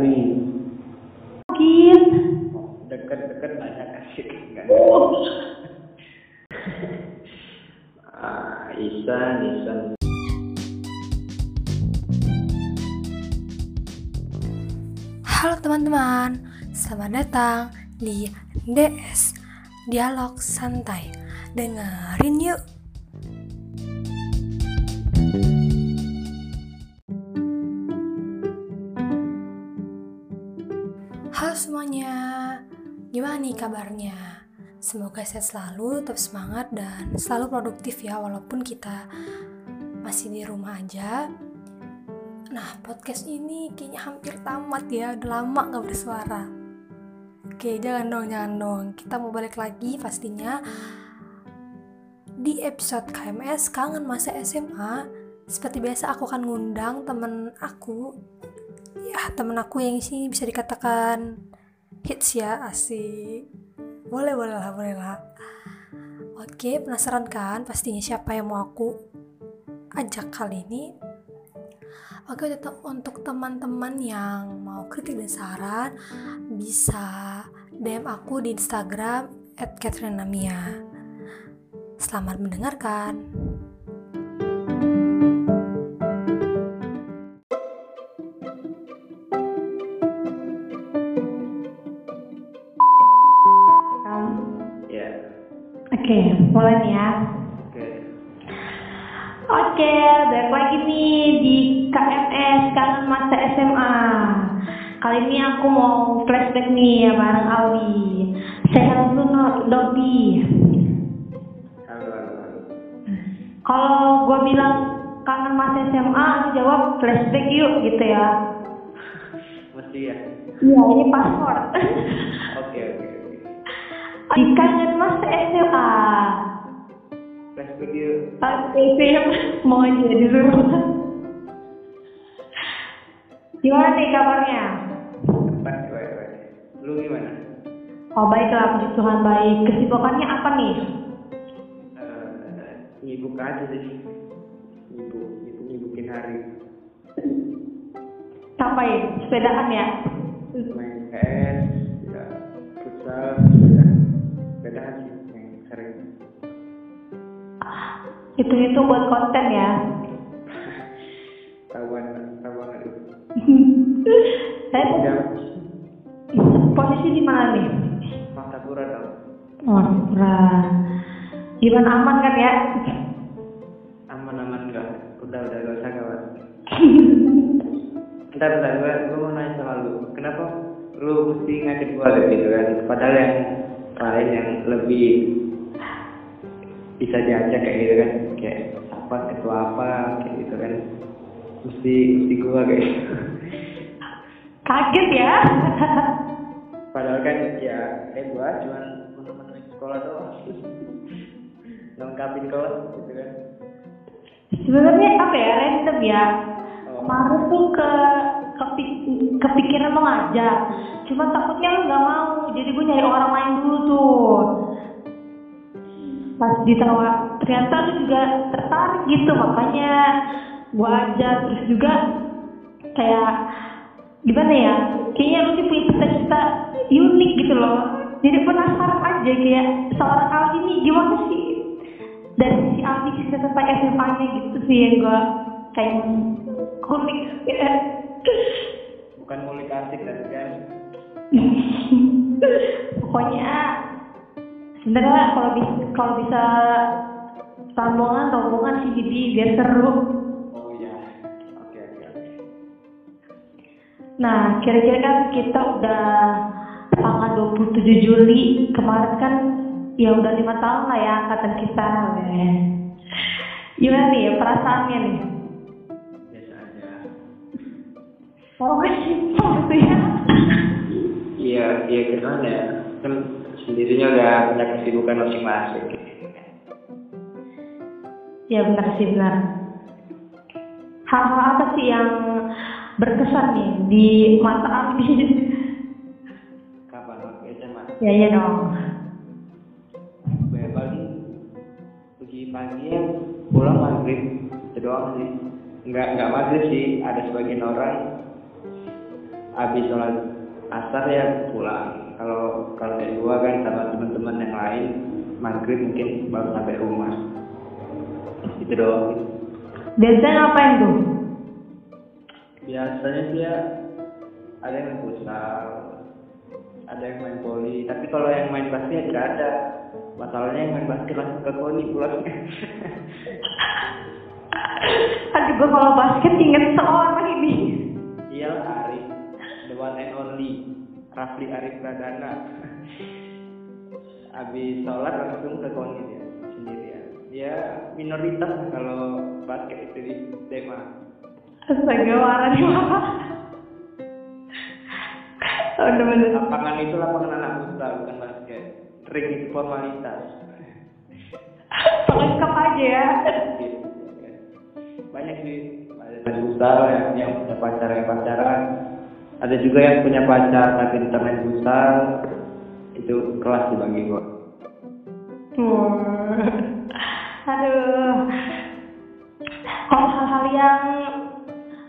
Tapri, sakit. deket-deket banyak asik enggak? Oh. Ah, Isan, Isan. Halo teman-teman, selamat datang di DS Dialog Santai. Dengerin yuk. Semuanya, gimana nih kabarnya? Semoga sehat selalu, tetap semangat dan selalu produktif ya walaupun kita masih di rumah aja. Nah, podcast ini kayaknya hampir tamat ya, udah lama gak bersuara. Oke, jangan dong, jangan dong. Kita mau balik lagi pastinya di episode KMS Kangen Masa SMA. Seperti biasa aku akan ngundang temen aku. Ya, temen aku yang sini bisa dikatakan hits ya, asik. Boleh, boleh lah, boleh lah. Oke, penasaran kan pastinya siapa yang mau aku ajak kali ini? Oke, untuk teman-teman yang mau kritik dan saran bisa DM aku di Instagram @katrinamia. Selamat mendengarkan. Kali ini aku mau flashback nih ya bareng Alwi. Sehat dulu no, Dodi. Kalau gue bilang kangen masa SMA, lu jawab flashback yuk gitu ya. Mesti ya? Iya, ini password. Oke, oke, oke. Di kangen masa SMA. Flashback yuk. Oke, siap. Mau aja di rumah. Gimana nih kabarnya? Lu gimana? Oh baiklah, puji Tuhan baik. Kesibukannya apa nih? Nyibuk aja sih. Nyibuk, nyibuk, nyibukin hari. Ngapain? Sepedaan ya? Main PS, ya, futsal, ya. Beda sih yang sering. Hitung-hitung buat konten ya. Tahuan, tahuan aduh. Saya Ya, posisi di mana nih? Fakta pura tau. Oh, pura. Gimana aman kan ya? Aman-aman enggak? Udah, udah, gak usah kawan. Bentar, bentar, gue, gue mau nanya sama lu. Kenapa lu mesti ngajak gue kayak gitu kan? Padahal yang lain yang lebih bisa diajak kayak gitu kan? Kayak apa, ketua apa, kayak gitu kan? Mesti, mesti gue kayak gitu. Kaget ya? Padahal kan ya, kayak gue cuma untuk menulis sekolah doang. Lengkapin kelas gitu kan. Sebenarnya apa ya? Random ya. Oh. Kemarin tuh ke kepik- kepikiran mau ngajak. Cuma takutnya lu nggak mau. Jadi gue nyari orang lain dulu tuh. Pas ditawa, ternyata lu juga tertarik gitu. Makanya gue ajak. Terus juga kayak gimana ya? Kayaknya lu tuh punya cita-cita unik gitu loh. Jadi penasaran aja kayak seorang Aldi ini gimana sih? dari sisi Aldi cerita tentang SMA-nya gitu sih yang gue kayak ya. Bukan ngulik asik tapi kan. pokoknya sebenarnya kalau bisa kalau bisa sambungan rombongan sih jadi biar seru Oh iya. Oke, oke, oke. nah kira-kira kan kita udah tanggal 27 Juli kemarin kan ya udah lima tahun lah ya angkatan kita gimana nih ya perasaannya nih Biasa aja. Oh, gitu ya. Iya, iya gimana ya? Kan sendirinya udah punya kesibukan masing-masing. Ya benar sih benar. Hal-hal apa sih yang berkesan nih di mata Abi? Ya ya dong. Banyak paling uji pagi. Pulang maghrib. Itu doang sih. Nggak nggak maghrib sih. Ada sebagian orang habis sholat asar ya pulang. Kalau kalau kayak gua kan sama teman-teman yang lain maghrib mungkin baru sampai rumah. Itu doang. Biasanya ngapain tuh? biasanya sih ya ada yang futsal ada yang main voli tapi kalau yang main basket nggak ada. Masalahnya yang main basket langsung ke koni pulangnya Aduh gue kalau basket inget seorang ini. iya Arif. The one and only. Rafli Arif Pradana. Habis sholat langsung ke koni dia sendirian. Dia minoritas kalau basket itu di tema. Astaga, nih mama. Oh, bener-bener. lapangan itu lapangan anak muda bukan basket ring itu formalitas Pelengkap aja ya. banyak sih ada futsal yang, yang punya pacar yang pacaran ada juga yang punya pacar tapi tetap main futsal itu kelas sih bagi gua Wah. Aduh. Kalau hal-hal yang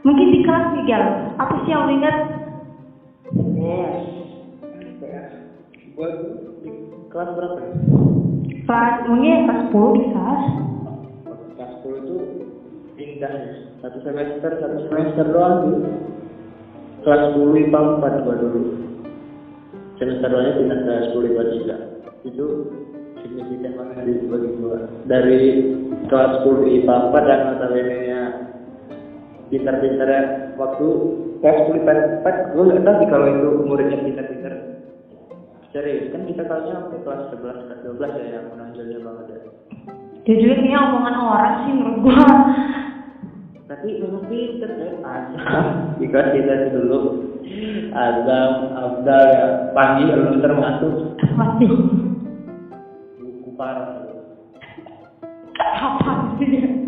mungkin di kelas nih Gal, apa sih yang ingat? Kelas di berapa ya? Kelas mungkin kelas 10 bisa. Kelas 10 itu pindah ya. Satu semester satu semester doang sih. Kelas 10 IPA 4 gua dulu. Semester 2 nya pindah ke 10 IPA 3 itu signifikan banget sih bagi gua. Dari kelas 10 IPA 4 dan notabene nya pintar-pintar waktu 10 IPA 4 gua nggak tahu sih kalau itu muridnya pintar-pintar serius kan kita tahunya kelas 11 kelas 12 ya yang menonjolnya banget ya. Dia juga kayaknya omongan orang sih menurut gua. tapi memang pinter kan azam jika kita dulu azam abdal ya panggil lu termasuk Pasti. buku parah. Apa sih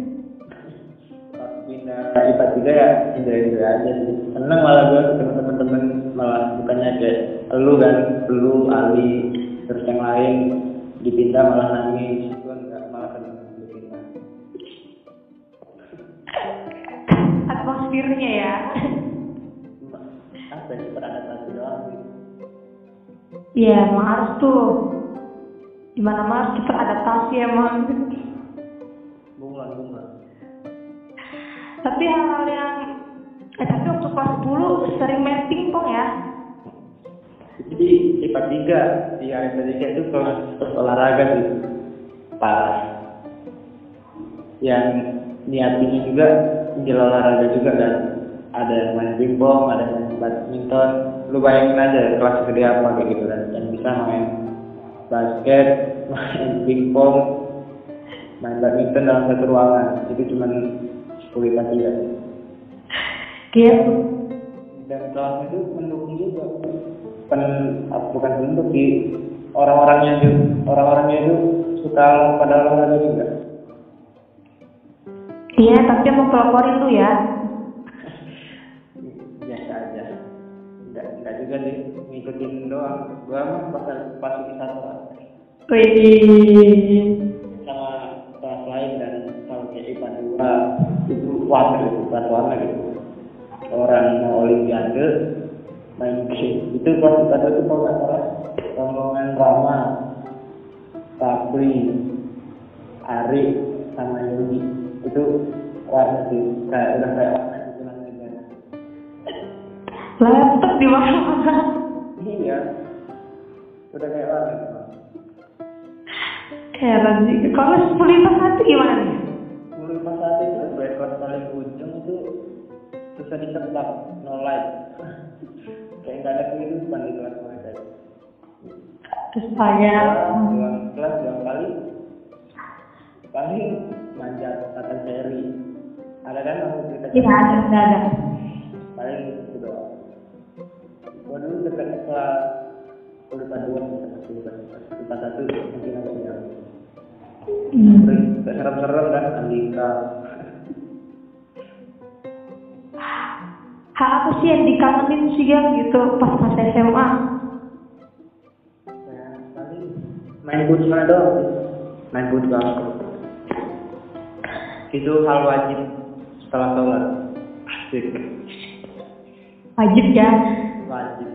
dia? pas pindah IPA tiga ya indra indra aja sih seneng malah gue ketemu temen-temen malah bukannya kayak lu kan lu Ali terus yang lain dipindah malah nangis gue enggak malah seneng dipindah Atmosfernya ya. apa sih beradaptasi doang Iya, emang harus tuh. Di mana mana harus kita adaptasi emang. Tapi hal-hal yang eh tapi waktu kelas 10 sering main pingpong ya. Jadi IPA 3 di area 3 itu kelas olahraga sih parah. Yang niatinya juga menjadi olahraga juga kan. Ada yang main pingpong, ada yang main badminton. Lu bayangin aja kelas gede apa kayak gitu kan. Yang bisa main basket, main pingpong, main badminton dalam satu ruangan. Itu cuma 10 IPA 3 Gitu. dan kelas itu mendukung juga pen apa, bukan bentuk di orang-orangnya itu orang-orangnya itu suka pada olahraga juga Iya, tapi mau peloporin lu ya. biasa aja enggak enggak juga sih ngikutin doang gua mah pas pas di satu Wih. Itu gitu kelas warna gitu. Orang mau olimpiade main game. Itu IPA dua itu kalau nggak salah rombongan Rama Sapri Ari sama Yogi itu warna sih kayak udah kayak warna namanya Laptop di mana-mana. iya. Udah kayak warna gitu Heran sih. Kalau sepuluh pas satu gimana mulai pas saat kelas paling ujung itu susah ditebak no light kayak nggak ada kehidupan di kelas mereka itu. Astaga. dua kelas dua kali paling manjat kata seri ada kan aku cerita Iya ada, ada, ada. paling itu doang gua dulu dekat kelas kuliah dua kuliah kuliah satu mungkin agak jauh Hmm. Serem-serem kan Andika Hal apa sih yang dikangenin sih Gal gitu pas pas SMA? Ya, paling main futsal doang sih. Main futsal. itu hal wajib setelah sholat asik Wajib ya. wajib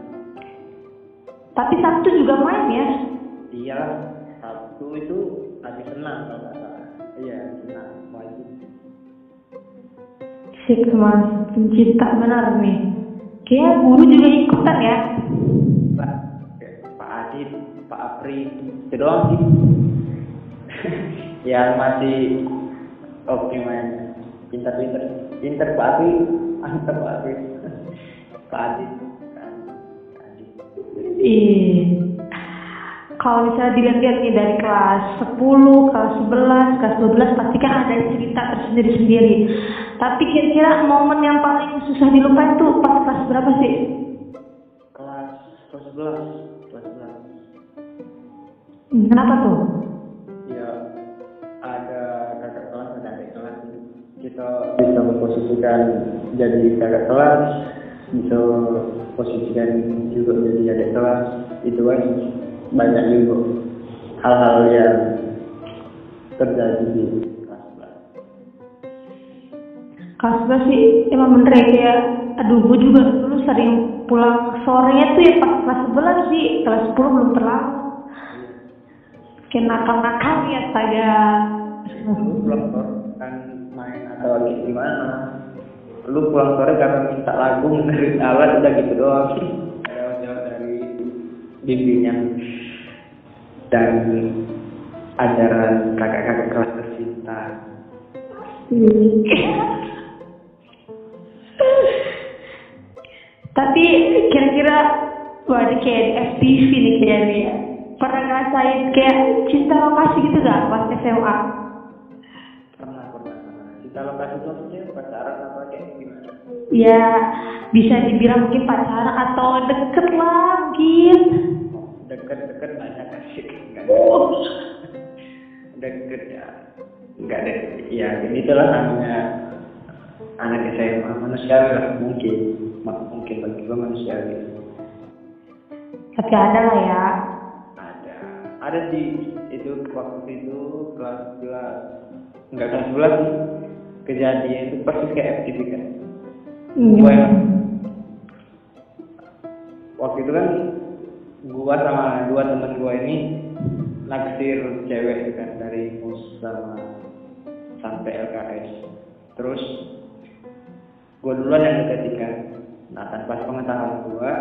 Tapi Sabtu juga main ya. iya Sabtu itu habis senang kalau nggak salah iya senang wajib Sik mas, pencinta benar nih. Kayaknya guru juga ikutan ya. Pak Pak Adit Pak Apri itu doang sih. Yang masih oke main. Pintar-pintar. Pintar Pak Apri. Mantap Pak Apri. Pak Adit. Pak Adit. Iya. Kalau misalnya dilihat-lihat nih dari kelas 10, kelas 11, kelas 12 pasti kan ada cerita tersendiri-sendiri. Tapi kira-kira momen yang paling susah dilupain tuh pas kelas berapa sih? kelas kelas 11 kelas 11 Hmm, Kenapa tuh? ya ada kakak kelas ada adik kelas kita bisa memposisikan jadi kakak kelas bisa posisikan juga jadi adik kelas itu kan banyak juga hal-hal yang terjadi di kelas kelas Kelas 11 sih emang bener ya kayak aduh gue juga dulu sering pulang sorenya tuh ya pas kelas 11 sih kelas 10 belum terlalu kayak nakal-nakal ya saya lu pulang sore kan main atau lagi gimana? Lu pulang sore karena minta lagu menerin alat udah gitu doang. dari bimbingan dan ajaran kakak-kakak kelas tercinta. Tapi kira-kira wah ini kayak FTV nih kayaknya ya pernah ngerasain kayak cinta lokasi gitu gak pas SMA pernah pernah pernah. Kita lokasi itu maksudnya pacaran apa kayak gimana? Ya bisa dibilang mungkin pacaran atau deket lah mungkin deket-deket banyak asik enggak oh. deket ya. Enggak deh ya ini itulah namanya anak SMA manusiawi lah mungkin. Mungkin bagi gua manusiawi tapi ada lah ya. Ada. Ada di itu waktu itu kelas 11 enggak kelas 11 sih kejadian itu persis kayak FTV kan? Hmm. Waktu itu kan gua sama dua teman gua ini naksir cewek itu kan dari mus sama sampai LKS terus gua duluan yang deketin kan nah tanpa pengetahuan gua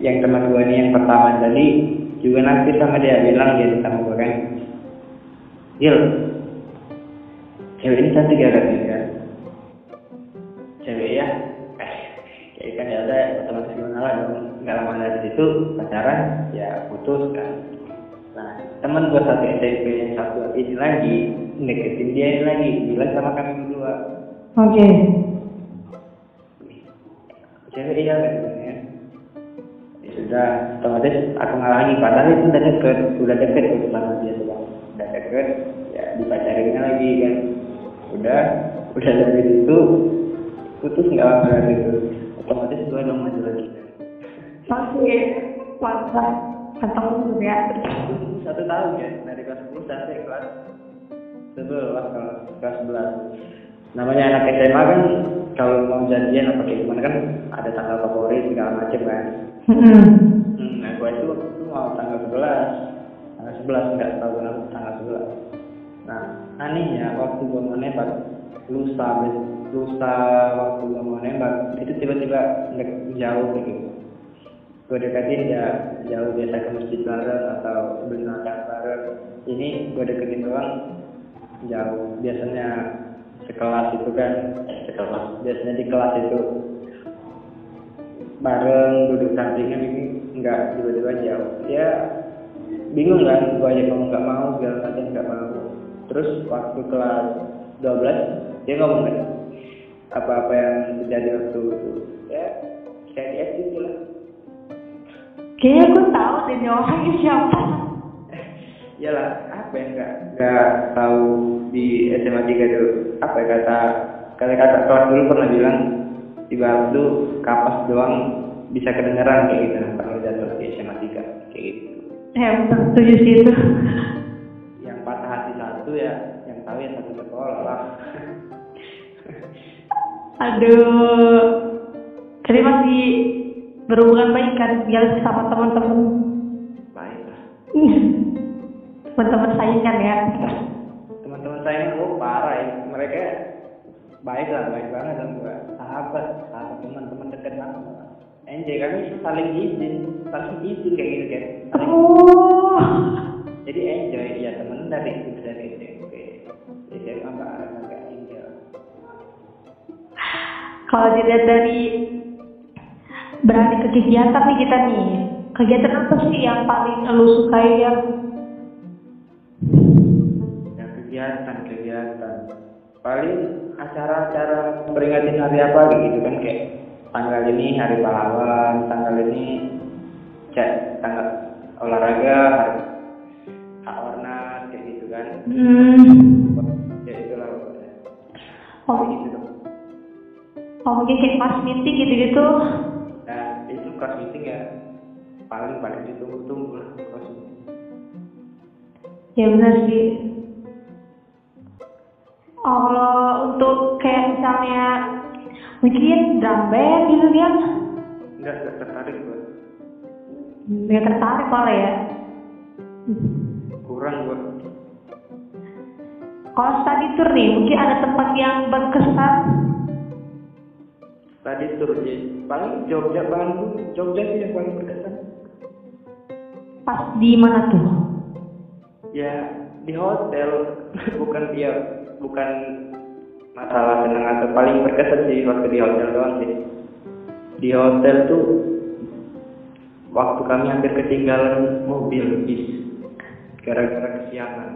yang teman gua ini yang pertama tadi juga naksir sama dia bilang dia sama gua kan Gil cewek ini cantik ya kan situ pacaran ya putus kan. Nah teman gua satu SMP yang satu ini lagi deketin dia ini lagi bilang sama kami berdua. Oke. Cewek iya ya sudah otomatis aku ngalangi padahal itu udah deket udah deket gitu sama dia udah deket ya dipacarinnya lagi kan. Udah udah dari situ putus nggak lama dari itu otomatis gua dong maju lagi mantap. Mantap banget ya. satu tahun ya dari kelas 10 sampai kelas 11 kalau kelas 11 namanya anak SMA kan kalau mau janjian apa kayak gimana kan ada tanggal favorit segala macem kan Hmm. hmm, nah gua itu waktu itu mau tanggal 11 tanggal 11 nggak tahu kenapa tanggal 11 nah anehnya waktu gua mau nembak lusa lusa waktu gua mau nembak itu tiba-tiba jauh gitu gue deketin ya jauh biasa ke masjid bareng atau beli makan bareng. Ini gue deketin doang jauh. Biasanya sekelas itu kan. Sekelas. Biasanya di kelas itu. Bareng duduk sampingan ini enggak tiba-tiba jauh. Ya bingung kan gue aja ngomong nggak mau segala macam nggak mau. Terus waktu kelas 12 dia ngomong kan apa-apa yang terjadi waktu itu Kayaknya gue tahu deh ini orangnya siapa. Iyalah, apa yang nggak nggak tahu di SMA 3 tuh apa ya kata kata kata kelas dulu pernah bilang ibarat tuh kapas doang bisa kedengeran kayak gitu kalau jatuh di SMA 3 kayak gitu. Eh, setuju sih itu. Yang patah hati satu ya yang tahu ya satu sekolah lah Aduh. Jadi masih berhubungan baik kan ya sama teman-teman. baik Teman-teman saingan ya. teman-teman saya oh parah ya mereka baik lah baik banget dan gua sahabat sahabat teman-teman dekat banget enjoy kami saling izin saling izin kayak gitu kan Saling- Oh. jadi enjoy ya temen dari dari SMP SMA bareng agak enjoy Kalau dilihat dari berani ke kegiatan nih kita nih. Kegiatan apa sih yang paling lu sukai ya? ya kegiatan kegiatan paling acara-acara peringatin hari apa gitu kan kayak tanggal ini hari pahlawan tanggal ini cek tanggal olahraga hari hak warna kayak gitu kan Hmm. ya itulah Oh, gitu oh mungkin kayak pas meeting gitu-gitu. Kelas meeting ya paling paling ditunggu-tunggu lah kelas meeting Ya benar sih. Oh, kalau untuk kayak misalnya mungkin drum band gitu kan enggak enggak tertarik gua nggak tertarik malah ya. kurang gua Kalau study tour nih, mungkin ada tempat yang berkesan. Tadi tur ya paling Jogja Bandung. Jogja sih yang paling berkesan. Pas di mana tuh? ya di hotel. Bukan dia bukan masalah senang atau paling berkesan sih waktu di hotel doang sih. Di hotel tuh waktu kami hampir ketinggalan mobil bis. Gara-gara kesiangan.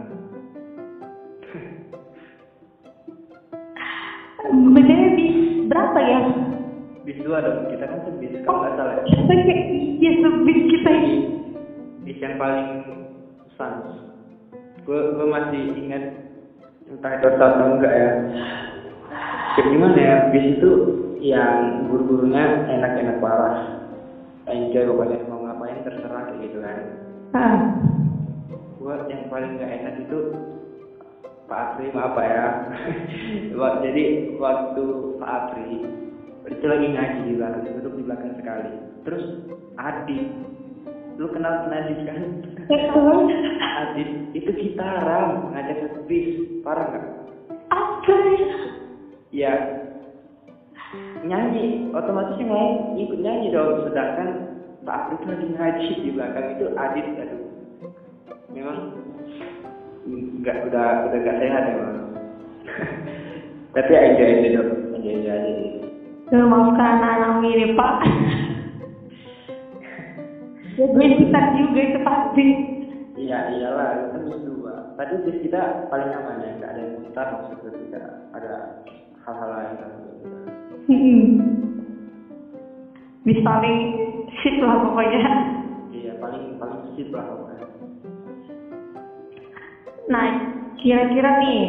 Biasanya bis berapa ya? Bis dua dong. Kita kan sebis kalau nggak salah ya. Kita kayak iya sebis kita. Ini. bis yang paling sans gue gue masih ingat entah itu atau enggak ya. Kayak gimana ya bis itu yang guru-gurunya enak-enak parah. Enjoy pokoknya mau ngapain terserah kayak gitu kan. Ah, gue yang paling nggak enak itu Pak Apri maaf Pak ya. Wak- jadi waktu Pak Apri itu lagi ngaji di belakang duduk di belakang sekali. Terus Adi lu kenal Nadif kan? Adit itu gitaran ngajak satu bis parah nggak? Apa ya? ya nyanyi otomatis yang lain ikut nyanyi dong. Sedangkan Pak tuh lagi ngaji di belakang itu Adit aduh. Memang nggak udah udah nggak sehat emang tapi enjoy aja dong enjoy aja maafkan anak-anak mirip pak. ya gue kita juga itu pasti. iya iyalah itu kan bis dua tadi bis kita paling aman ya nggak ada yang muntah maksudnya tidak ada hal-hal lain kan Hmm. Bis paling shit lah pokoknya. iya paling paling sip lah pokoknya Nah, kira-kira nih,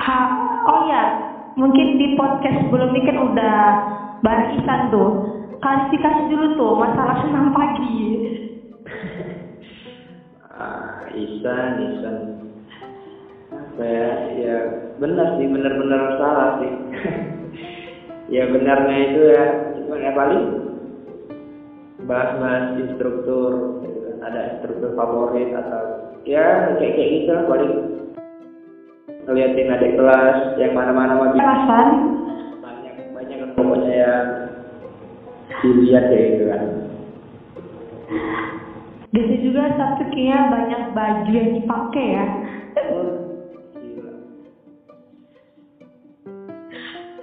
ha, oh ya, mungkin di podcast sebelum ini kan udah bareng Isan tuh, klarifikasi dulu tuh masalah senam pagi. Ah, Isan, Isan. Apa ya? Ya benar sih, benar-benar salah sih. ya benarnya itu ya, cuma ya paling bahas-bahas instruktur, gitu kan. ada instruktur favorit atau ya kayak kayak gitu lah paling ngeliatin adik kelas yang mana-mana mah bisa Alasan? banyak banyak kan pokoknya ya dilihat kayak gitu kan. Biasa juga Sabtu kayaknya banyak baju yang dipakai ya.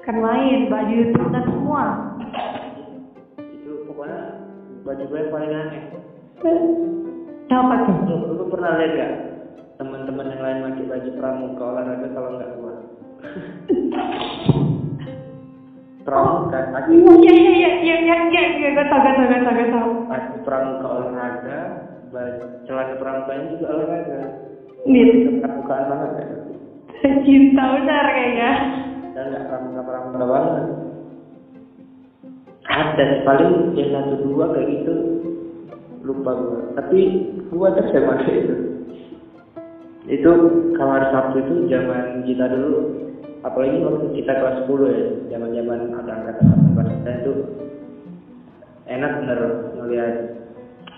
Kan main, baju itu dan semua. itu pokoknya baju gue yang paling aneh Apa tuh? lu, lu pernah lihat gak teman-teman yang lain pakai baju pramuka olahraga kalau nggak gua pramuka pakai Iya iya iya iya iya iya iya gue tau gue tau gue tau gue tau. pakai pramuka olahraga baju celana pramukanya juga olahraga. Nih, pramukaan banget ya. Cinta benar kayaknya. dan nggak pramuka pramuka banget. Ada sih paling ya satu dua kayak gitu. Lupa gua. Tapi gua terus yang pakai itu itu kalau hari Sabtu itu zaman kita dulu apalagi waktu kita kelas 10 ya zaman zaman ada angkatan kelas kita itu enak bener ngeliat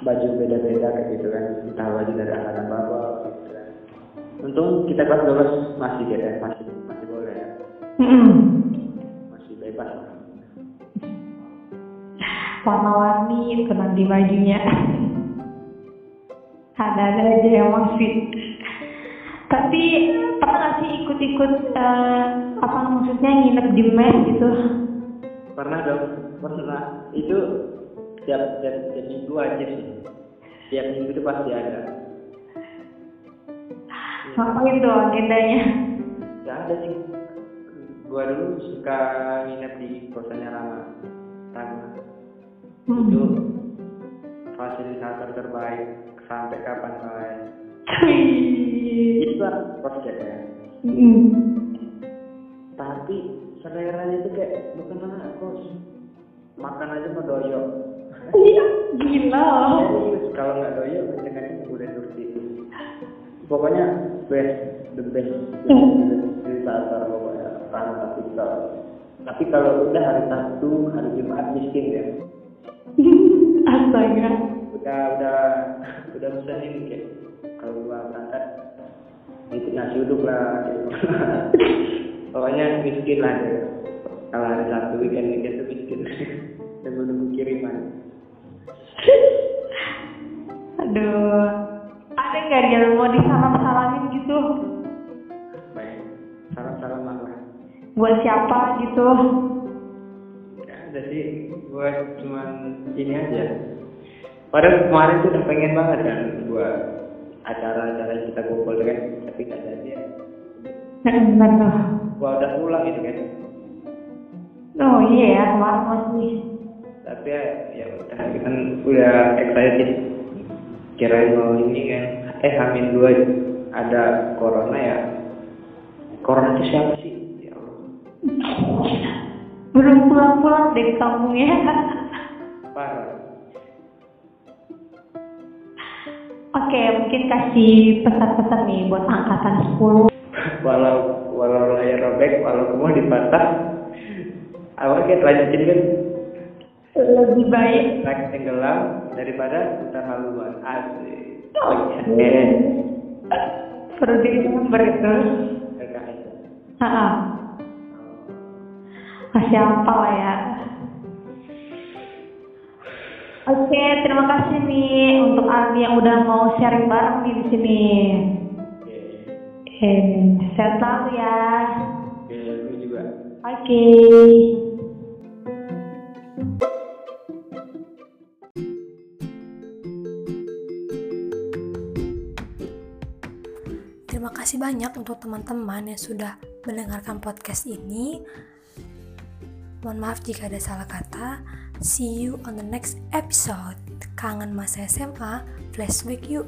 baju beda-beda kayak gitu kan entah baju dari angkatan bapak gitu kan. Untung kita kelas 12 masih gitu ya masih masih boleh ya. Masih bebas warna-warni itu nanti bajunya. Ada-ada aja yang masih tapi pernah nggak sih ikut-ikut eh, apa maksudnya nginep di mes gitu? Pernah dong pernah. Itu tiap tiap, tiap minggu aja sih. Tiap minggu itu pasti ada. Ngapain tuh agendanya? Gak ada sih. Gua dulu suka nginep di kosannya Rama. Rama. Hmm. itu fasilitator terbaik sampai kapan kalian. Itu ya Mm. tapi seleranya itu kayak bukan anak kos makan aja mau doyo Iya, gila serius kalau nggak doyo kenceng-kenceng udah turki pokoknya best the best fasilitator pokoknya Rama Kapital tapi kalau udah hari Sabtu hari Jumat miskin ya astaga udah udah udah pesan ini kayak kalau gua berangkat itu nasi uduk lah gitu. pokoknya miskin lah. Ya. kalau hari Sabtu weekend weekend itu miskin. Dan menunggu kiriman. Aduh. Ada nggak dia mau disalam salamin gitu? Baik. Salam salam lah buat siapa gitu? Gak ada sih. Gua cuman ini aja. Padahal kemarin tuh udah pengen banget kan gua acara-acara yang kita kumpul kan tapi gak jadi ya benar tuh gua udah pulang gitu kan? Oh iya ya kemarin masih. Tapi ya, ya udah kita kan udah excited. Kirain mau ini kan eh hamin dua ada corona ya. Corona itu siapa sih? Ya Allah. Belum pulang-pulang dari kamu ya. Parah oke mungkin kasih pesan-pesan nih buat angkatan 10 walau walau layar robek walau semua dipatah. Awal kita lanjutin kan? Lebih baik. Naik tenggelam daripada putar haluan. Asik. Oke. perlu di remember itu. LKS Ha-ha. masih apa lah ya Oke, terima kasih nih untuk Ardi yang udah mau sharing bareng nih di sini. oke Eh, sehat selalu ya. oke lu juga Oke. Terima kasih banyak untuk teman-teman yang sudah mendengarkan podcast ini. Mohon maaf jika ada salah kata. See you on the next episode. Kangen masa SMA, flashback yuk.